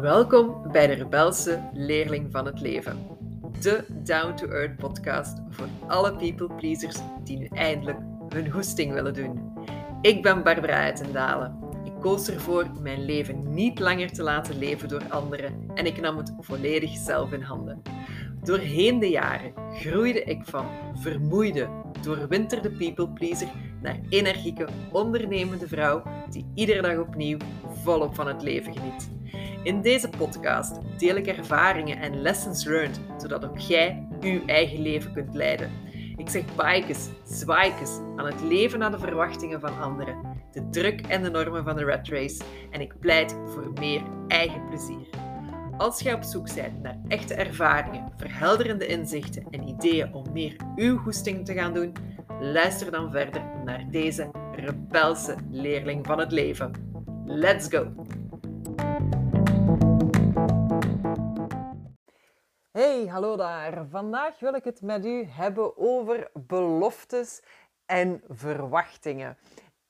Welkom bij de rebelse leerling van het leven. De Down to Earth podcast voor alle people pleasers die nu eindelijk hun hoesting willen doen. Ik ben Barbara Uitendalen. Ik koos ervoor mijn leven niet langer te laten leven door anderen en ik nam het volledig zelf in handen. Doorheen de jaren groeide ik van vermoeide, doorwinterde people pleaser naar energieke, ondernemende vrouw die iedere dag opnieuw volop van het leven geniet. In deze podcast deel ik ervaringen en lessons learned, zodat ook jij uw eigen leven kunt leiden. Ik zeg bikes, zwaaikes aan het leven naar de verwachtingen van anderen, de druk en de normen van de rat race en ik pleit voor meer eigen plezier. Als jij op zoek bent naar echte ervaringen, verhelderende inzichten en ideeën om meer uw goesting te gaan doen, luister dan verder naar deze rebelse leerling van het leven. Let's go! Hey, hallo daar. Vandaag wil ik het met u hebben over beloftes en verwachtingen.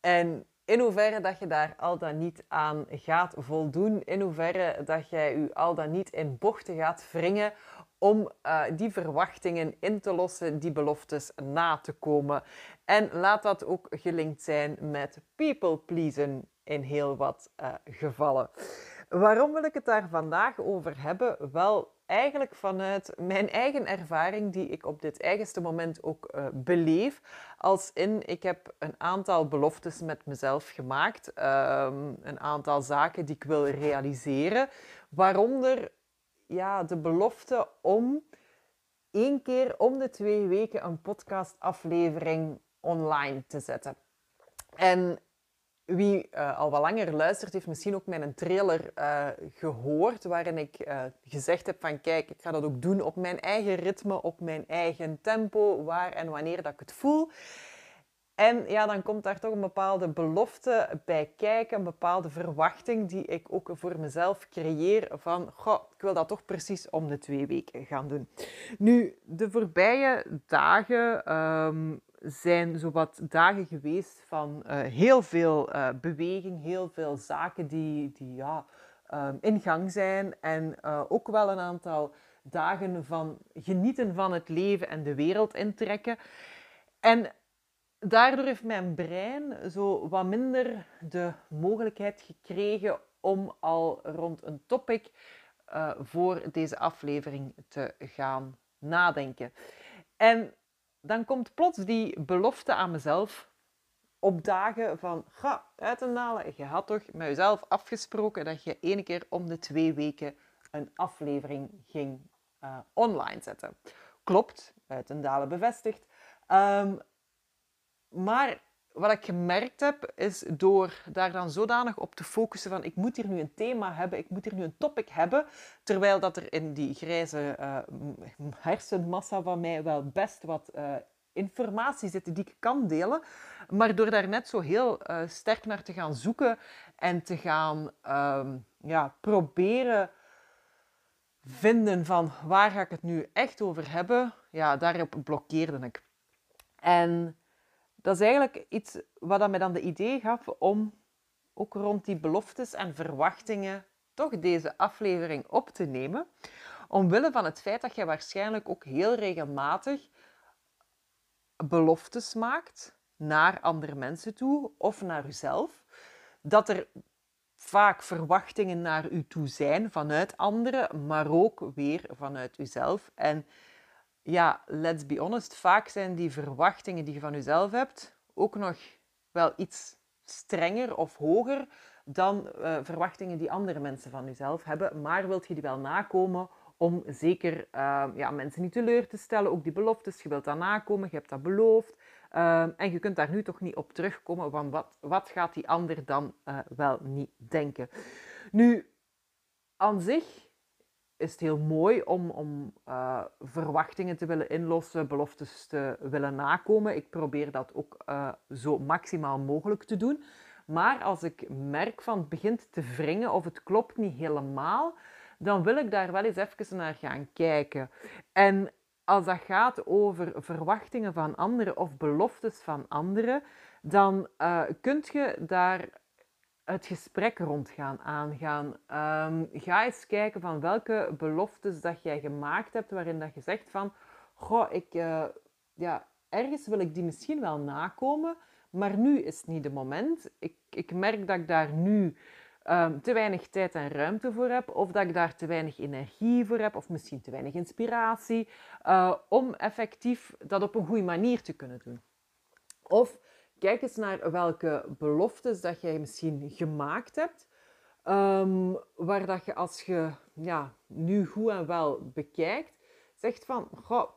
En in hoeverre dat je daar al dan niet aan gaat voldoen, in hoeverre dat jij u al dan niet in bochten gaat wringen om uh, die verwachtingen in te lossen, die beloftes na te komen. En laat dat ook gelinkt zijn met people pleasen in heel wat uh, gevallen. Waarom wil ik het daar vandaag over hebben? Wel, eigenlijk vanuit mijn eigen ervaring, die ik op dit eigenste moment ook uh, beleef. Als in, ik heb een aantal beloftes met mezelf gemaakt, um, een aantal zaken die ik wil realiseren, waaronder ja, de belofte om één keer om de twee weken een podcastaflevering online te zetten. En wie uh, al wat langer luistert, heeft misschien ook mijn trailer uh, gehoord, waarin ik uh, gezegd heb van kijk, ik ga dat ook doen op mijn eigen ritme, op mijn eigen tempo, waar en wanneer dat ik het voel. En ja, dan komt daar toch een bepaalde belofte bij kijken, een bepaalde verwachting die ik ook voor mezelf creëer van, goh, ik wil dat toch precies om de twee weken gaan doen. Nu, de voorbije dagen um, zijn zowat dagen geweest van uh, heel veel uh, beweging, heel veel zaken die, die ja, um, in gang zijn en uh, ook wel een aantal dagen van genieten van het leven en de wereld intrekken. En daardoor heeft mijn brein zo wat minder de mogelijkheid gekregen om al rond een topic voor deze aflevering te gaan nadenken. En dan komt plots die belofte aan mezelf opdagen van, ga, uit en dalen, je had toch met jezelf afgesproken dat je één keer om de twee weken een aflevering ging uh, online zetten. Klopt, uit en dalen bevestigd. Um, maar wat ik gemerkt heb, is door daar dan zodanig op te focussen van ik moet hier nu een thema hebben, ik moet hier nu een topic hebben, terwijl dat er in die grijze uh, hersenmassa van mij wel best wat uh, informatie zit die ik kan delen, maar door daar net zo heel uh, sterk naar te gaan zoeken en te gaan um, ja, proberen vinden van waar ga ik het nu echt over hebben, ja, daarop blokkeerde ik. En dat is eigenlijk iets wat mij dan de idee gaf om ook rond die beloftes en verwachtingen toch deze aflevering op te nemen. Omwille van het feit dat je waarschijnlijk ook heel regelmatig beloftes maakt naar andere mensen toe of naar jezelf. Dat er vaak verwachtingen naar u toe zijn vanuit anderen, maar ook weer vanuit uzelf. En ja, let's be honest, vaak zijn die verwachtingen die je van jezelf hebt ook nog wel iets strenger of hoger dan uh, verwachtingen die andere mensen van jezelf hebben. Maar wilt je die wel nakomen om zeker uh, ja, mensen niet teleur te stellen, ook die beloftes, je wilt dat nakomen, je hebt dat beloofd. Uh, en je kunt daar nu toch niet op terugkomen, van wat, wat gaat die ander dan wel niet denken. Nu, aan zich is het heel mooi om, om uh, verwachtingen te willen inlossen, beloftes te willen nakomen. Ik probeer dat ook uh, zo maximaal mogelijk te doen. Maar als ik merk van het begint te wringen of het klopt niet helemaal, dan wil ik daar wel eens even naar gaan kijken. En als dat gaat over verwachtingen van anderen of beloftes van anderen, dan uh, kunt je daar het gesprek rond gaan aangaan. Ehm, ga eens kijken van welke beloftes dat jij gemaakt hebt, waarin dat je zegt van, goh, ik, uh, ja, ergens wil ik die misschien wel nakomen, maar nu is het niet de moment. Ik, ik merk dat ik daar nu um, te weinig tijd en ruimte voor heb, of dat ik daar te weinig energie voor heb, of misschien te weinig inspiratie, uh, om effectief dat op een goede manier te kunnen doen. Of kijk eens naar welke beloftes dat jij misschien gemaakt hebt, um, waar dat je als je ja, nu goed en wel bekijkt, zegt van, goh,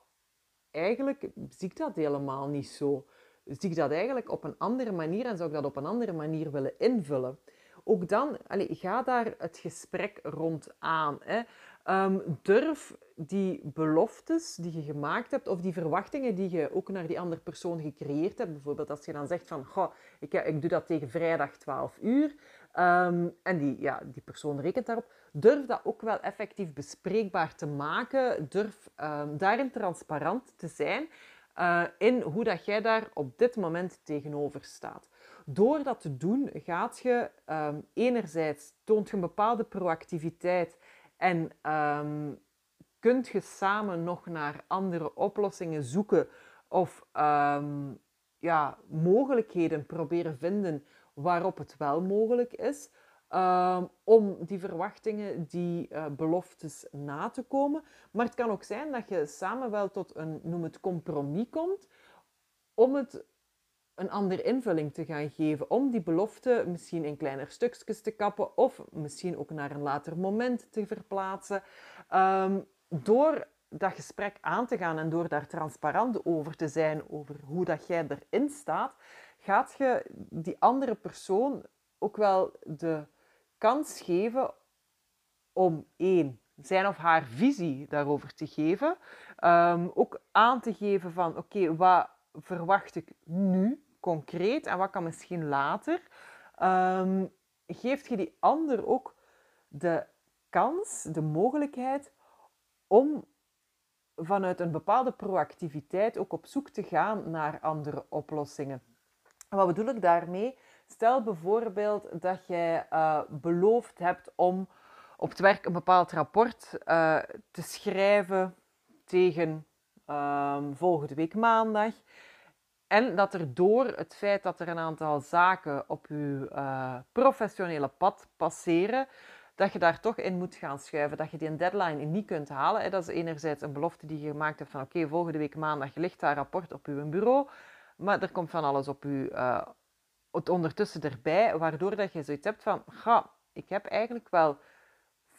eigenlijk zie ik dat helemaal niet zo. Zie ik dat eigenlijk op een andere manier en zou ik dat op een andere manier willen invullen. Ook dan, allez, ga daar het gesprek rond aan. Hè. Um, durf die beloftes die je gemaakt hebt, of die verwachtingen die je ook naar die andere persoon gecreëerd hebt, bijvoorbeeld als je dan zegt van, ik, ik doe dat tegen vrijdag 12 uur, um, en die, ja, die persoon rekent daarop, durf dat ook wel effectief bespreekbaar te maken, durf um, daarin transparant te zijn uh, in hoe dat jij daar op dit moment tegenover staat. Door dat te doen, gaat je enerzijds toont je een bepaalde proactiviteit en um, kunt je samen nog naar andere oplossingen zoeken of um, ja, mogelijkheden proberen vinden waarop het wel mogelijk is. om die verwachtingen, die uh, beloftes na te komen. Maar het kan ook zijn dat je samen wel tot een, noem het, compromis komt om het een andere invulling te gaan geven. Om die belofte misschien in kleiner stukjes te kappen of misschien ook naar een later moment te verplaatsen. Um, door dat gesprek aan te gaan en door daar transparant over te zijn, over hoe dat jij erin staat, gaat je die andere persoon ook wel de kans geven om één, zijn of haar visie daarover te geven. Um, ook aan te geven van oké, wat verwacht ik nu concreet en wat kan misschien later, um, geeft je die ander ook de kans, de mogelijkheid om vanuit een bepaalde proactiviteit ook op zoek te gaan naar andere oplossingen. wat bedoel ik daarmee? Stel bijvoorbeeld dat jij uh, beloofd hebt om op het werk een bepaald rapport uh, te schrijven tegen um, volgende week maandag. En dat er door het feit dat er een aantal zaken op je uh, professionele pad passeren, dat je daar toch in moet gaan schuiven. Dat je die deadline niet kunt halen. Dat is enerzijds een belofte die je gemaakt hebt van oké, volgende week maandag ligt daar rapport op uw bureau. Maar er komt van alles op u uh, het ondertussen erbij, waardoor dat je zoiets hebt van, ga, ik heb eigenlijk wel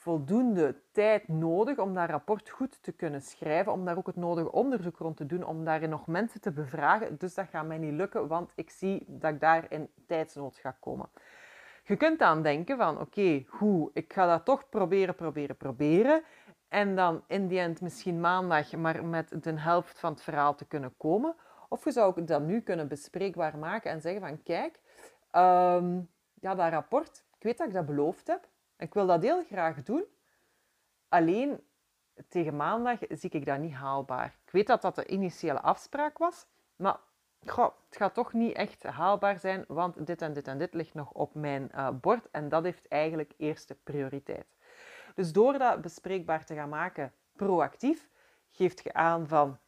voldoende tijd nodig om dat rapport goed te kunnen schrijven, om daar ook het nodige onderzoek rond te doen, om daarin nog mensen te bevragen. Dus dat gaat mij niet lukken, want ik zie dat ik daar in tijdsnood ga komen. Je kunt dan denken van, oké, okay, hoe, ik ga dat toch proberen, proberen, proberen. En dan in die end misschien maandag maar met de helft van het verhaal te kunnen komen. Of je zou dat nu kunnen bespreekbaar maken en zeggen van, kijk, um, ja, dat rapport, ik weet dat ik dat beloofd heb, ik wil dat heel graag doen. Alleen tegen maandag zie ik dat niet haalbaar. Ik weet dat dat de initiële afspraak was, maar het gaat toch niet echt haalbaar zijn, want dit en dit en dit ligt nog op mijn uh, bord en dat heeft eigenlijk eerste prioriteit. Dus door dat bespreekbaar te gaan maken, proactief, geeft je aan van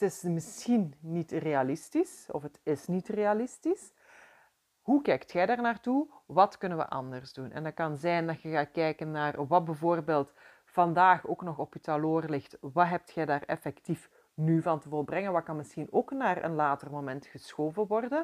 het is misschien niet realistisch of het is niet realistisch. Hoe kijkt jij daar naartoe? Wat kunnen we anders doen? En dat kan zijn dat je gaat kijken naar wat bijvoorbeeld vandaag ook nog op je taloor ligt. Wat heb jij daar effectief nu van te volbrengen? Wat kan misschien ook naar een later moment geschoven worden?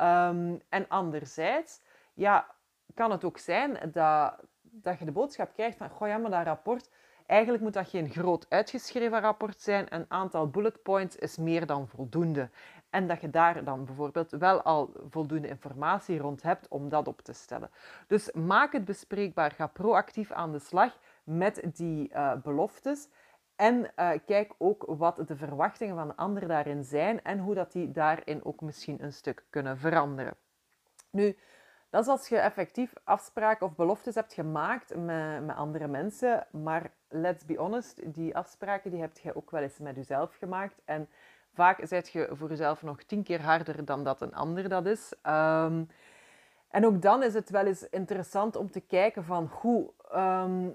Um, en anderzijds, ja, kan het ook zijn dat, dat je de boodschap krijgt van, goh ja, maar dat rapport, eigenlijk moet dat geen groot uitgeschreven rapport zijn. Een aantal bullet points is meer dan voldoende. En dat je daar dan bijvoorbeeld wel al voldoende informatie rond hebt om dat op te stellen. Dus maak het bespreekbaar. Ga proactief aan de slag met die uh, beloftes. En uh, kijk ook wat de verwachtingen van de ander daarin zijn en hoe dat die daarin ook misschien een stuk kunnen veranderen. Nu, dat is als je effectief afspraken of beloftes hebt gemaakt met, met andere mensen. Maar let's be honest, die afspraken die heb je ook wel eens met jezelf gemaakt. En Vaak zet je voor jezelf nog tien keer harder dan dat een ander dat is. Um, En ook dan is het wel eens interessant om te kijken van hoe, ehm,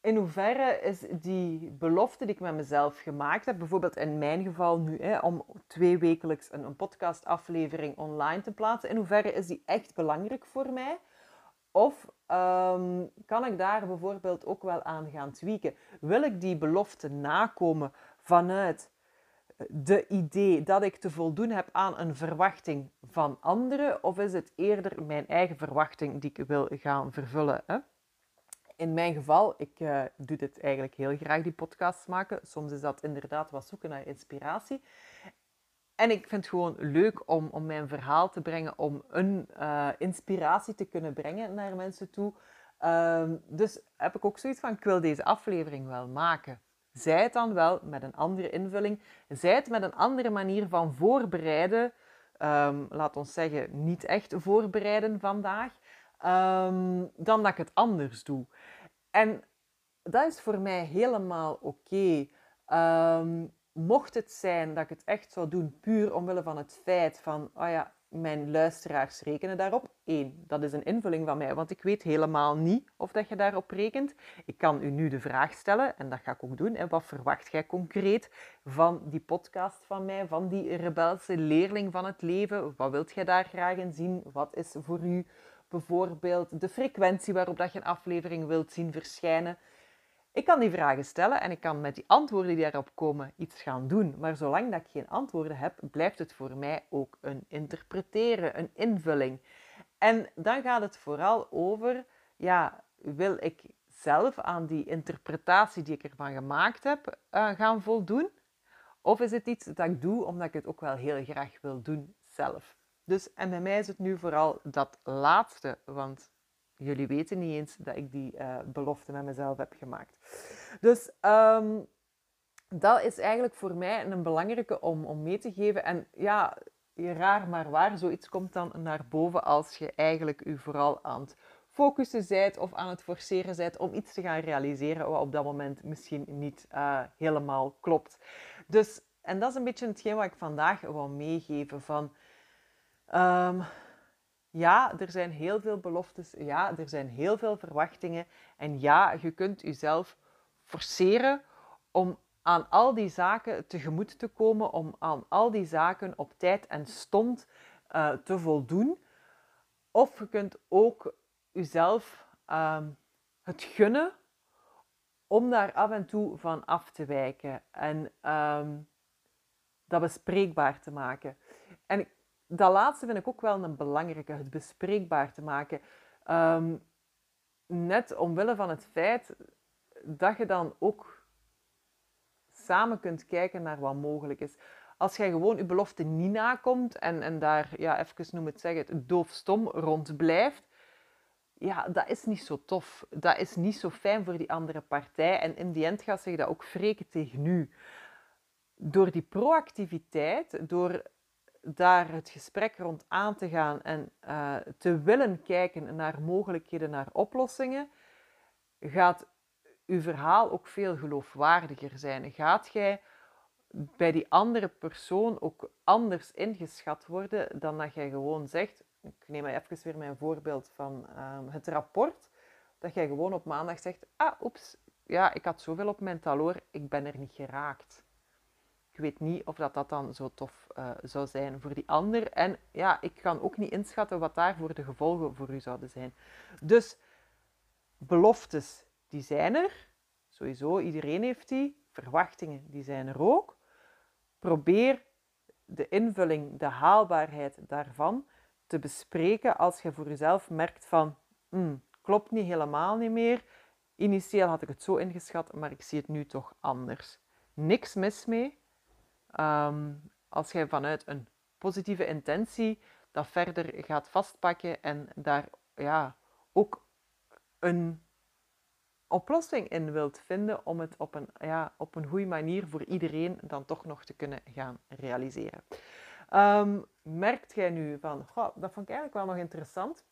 in hoeverre is die belofte die ik met mezelf gemaakt heb, bijvoorbeeld in mijn geval nu, hè, om twee wekelijks een, een podcastaflevering online te plaatsen, in hoeverre is die echt belangrijk voor mij? Of ehm, kan ik daar bijvoorbeeld ook wel aan gaan tweaken? Wil ik die belofte nakomen vanuit de idee dat ik te voldoen heb aan een verwachting van anderen? Of is het eerder mijn eigen verwachting die ik wil gaan vervullen? Hè? In mijn geval, ik uh, doe dit eigenlijk heel graag, die podcasts maken. Soms is dat inderdaad wat zoeken naar inspiratie. En ik vind het gewoon leuk om, om mijn verhaal te brengen, om een uh, inspiratie te kunnen brengen naar mensen toe. Um, dus heb ik ook zoiets van, ik wil deze aflevering wel maken. Zij het dan wel met een andere invulling. Zij het met een andere manier van voorbereiden. Um, laat ons zeggen, niet echt voorbereiden vandaag. Um, dan dat ik het anders doe. En dat is voor mij helemaal oké. Um, mocht het zijn dat ik het echt zou doen puur omwille van het feit van, oh ja, mijn luisteraars rekenen daarop. Eén, dat is een invulling van mij, want ik weet helemaal niet of dat je daarop rekent. Ik kan u nu de vraag stellen, en dat ga ik ook doen. En wat verwacht jij concreet van die podcast van mij, van die rebelse leerling van het leven? Wat wilt jij daar graag in zien? Wat is voor u bijvoorbeeld de frequentie waarop dat je een aflevering wilt zien verschijnen? Ik kan die vragen stellen en ik kan met die antwoorden die daarop komen iets gaan doen. Maar zolang dat ik geen antwoorden heb, blijft het voor mij ook een interpreteren, een invulling. En dan gaat het vooral over, ja, wil ik zelf aan die interpretatie die ik ervan gemaakt heb uh, gaan voldoen? Of is het iets dat ik doe omdat ik het ook wel heel graag wil doen zelf? Dus, en bij mij is het nu vooral dat laatste, want jullie weten niet eens dat ik die uh, belofte met mezelf heb gemaakt. Dus um, dat is eigenlijk voor mij een belangrijke om, om mee te geven. En ja, raar maar waar, zoiets komt dan naar boven als je eigenlijk u vooral aan het focussen zijt of aan het forceren zijt om iets te gaan realiseren wat op dat moment misschien niet uh, helemaal klopt. Dus, en dat is een beetje hetgeen wat ik vandaag wil meegeven van... Um, ja, er zijn heel veel beloftes. Ja, er zijn heel veel verwachtingen. En ja, je kunt jezelf forceren om aan al die zaken tegemoet te komen, om aan al die zaken op tijd en stond uh, te voldoen. Of je kunt ook jezelf uh, het gunnen om daar af en toe van af te wijken en um, dat bespreekbaar te maken. En dat laatste vind ik ook wel een belangrijke, het bespreekbaar te maken. Um, net omwille van het feit dat je dan ook samen kunt kijken naar wat mogelijk is. Als jij gewoon je belofte niet nakomt en, en daar, ja, even noem het zeggen, doofstom rond blijft, ja, dat is niet zo tof. Dat is niet zo fijn voor die andere partij. En in die end gaat zich dat ook wreken tegen u. Door die proactiviteit, door daar het gesprek rond aan te gaan en uh, te willen kijken naar mogelijkheden, naar oplossingen, gaat uw verhaal ook veel geloofwaardiger zijn. Gaat jij bij die andere persoon ook anders ingeschat worden dan dat jij gewoon zegt, ik neem even weer mijn voorbeeld van um, het rapport, dat jij gewoon op maandag zegt, ah, oeps, ja, ik had zoveel op mijn taloor, ik ben er niet geraakt. Ik weet niet of dat, dat dan zo tof uh, zou zijn voor die ander. En ja, ik kan ook niet inschatten wat daarvoor de gevolgen voor u zouden zijn. Dus beloftes, die zijn er. Sowieso, iedereen heeft die. Verwachtingen, die zijn er ook. Probeer de invulling, de haalbaarheid daarvan te bespreken als je voor jezelf merkt van, mm, klopt niet helemaal niet meer. Initieel had ik het zo ingeschat, maar ik zie het nu toch anders. Niks mis mee. Um, als jij vanuit een positieve intentie dat verder gaat vastpakken en daar ja, ook een oplossing in wilt vinden om het op een, ja, op een goede manier voor iedereen dan toch nog te kunnen gaan realiseren. Um, merkt jij nu van, goh, dat vond ik eigenlijk wel nog interessant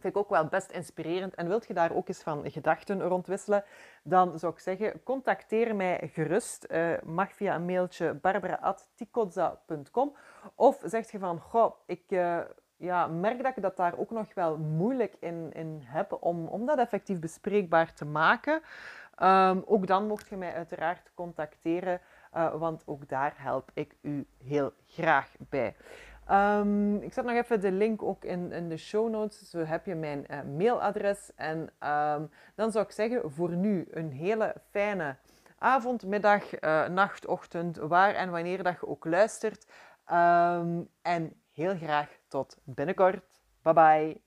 vind ik ook wel best inspirerend. En wilt je daar ook eens van gedachten rondwisselen, dan zou ik zeggen, contacteer mij gerust. Uh, mag via een mailtje barbara.tikozza.com Of zeg je van, goh, ik uh, ja, merk dat ik dat daar ook nog wel moeilijk in, in heb om, om dat effectief bespreekbaar te maken. Ehm, ook dan mocht je mij uiteraard contacteren, uh, want ook daar help ik u heel graag bij. Um, ik zet nog even de link ook in, in de show notes, zo heb je mijn uh, mailadres. En um, dan zou ik zeggen, voor nu een hele fijne avond, middag, uh, nacht, ochtend, waar en wanneer dat je ook luistert. en heel graag tot binnenkort. Bye bye.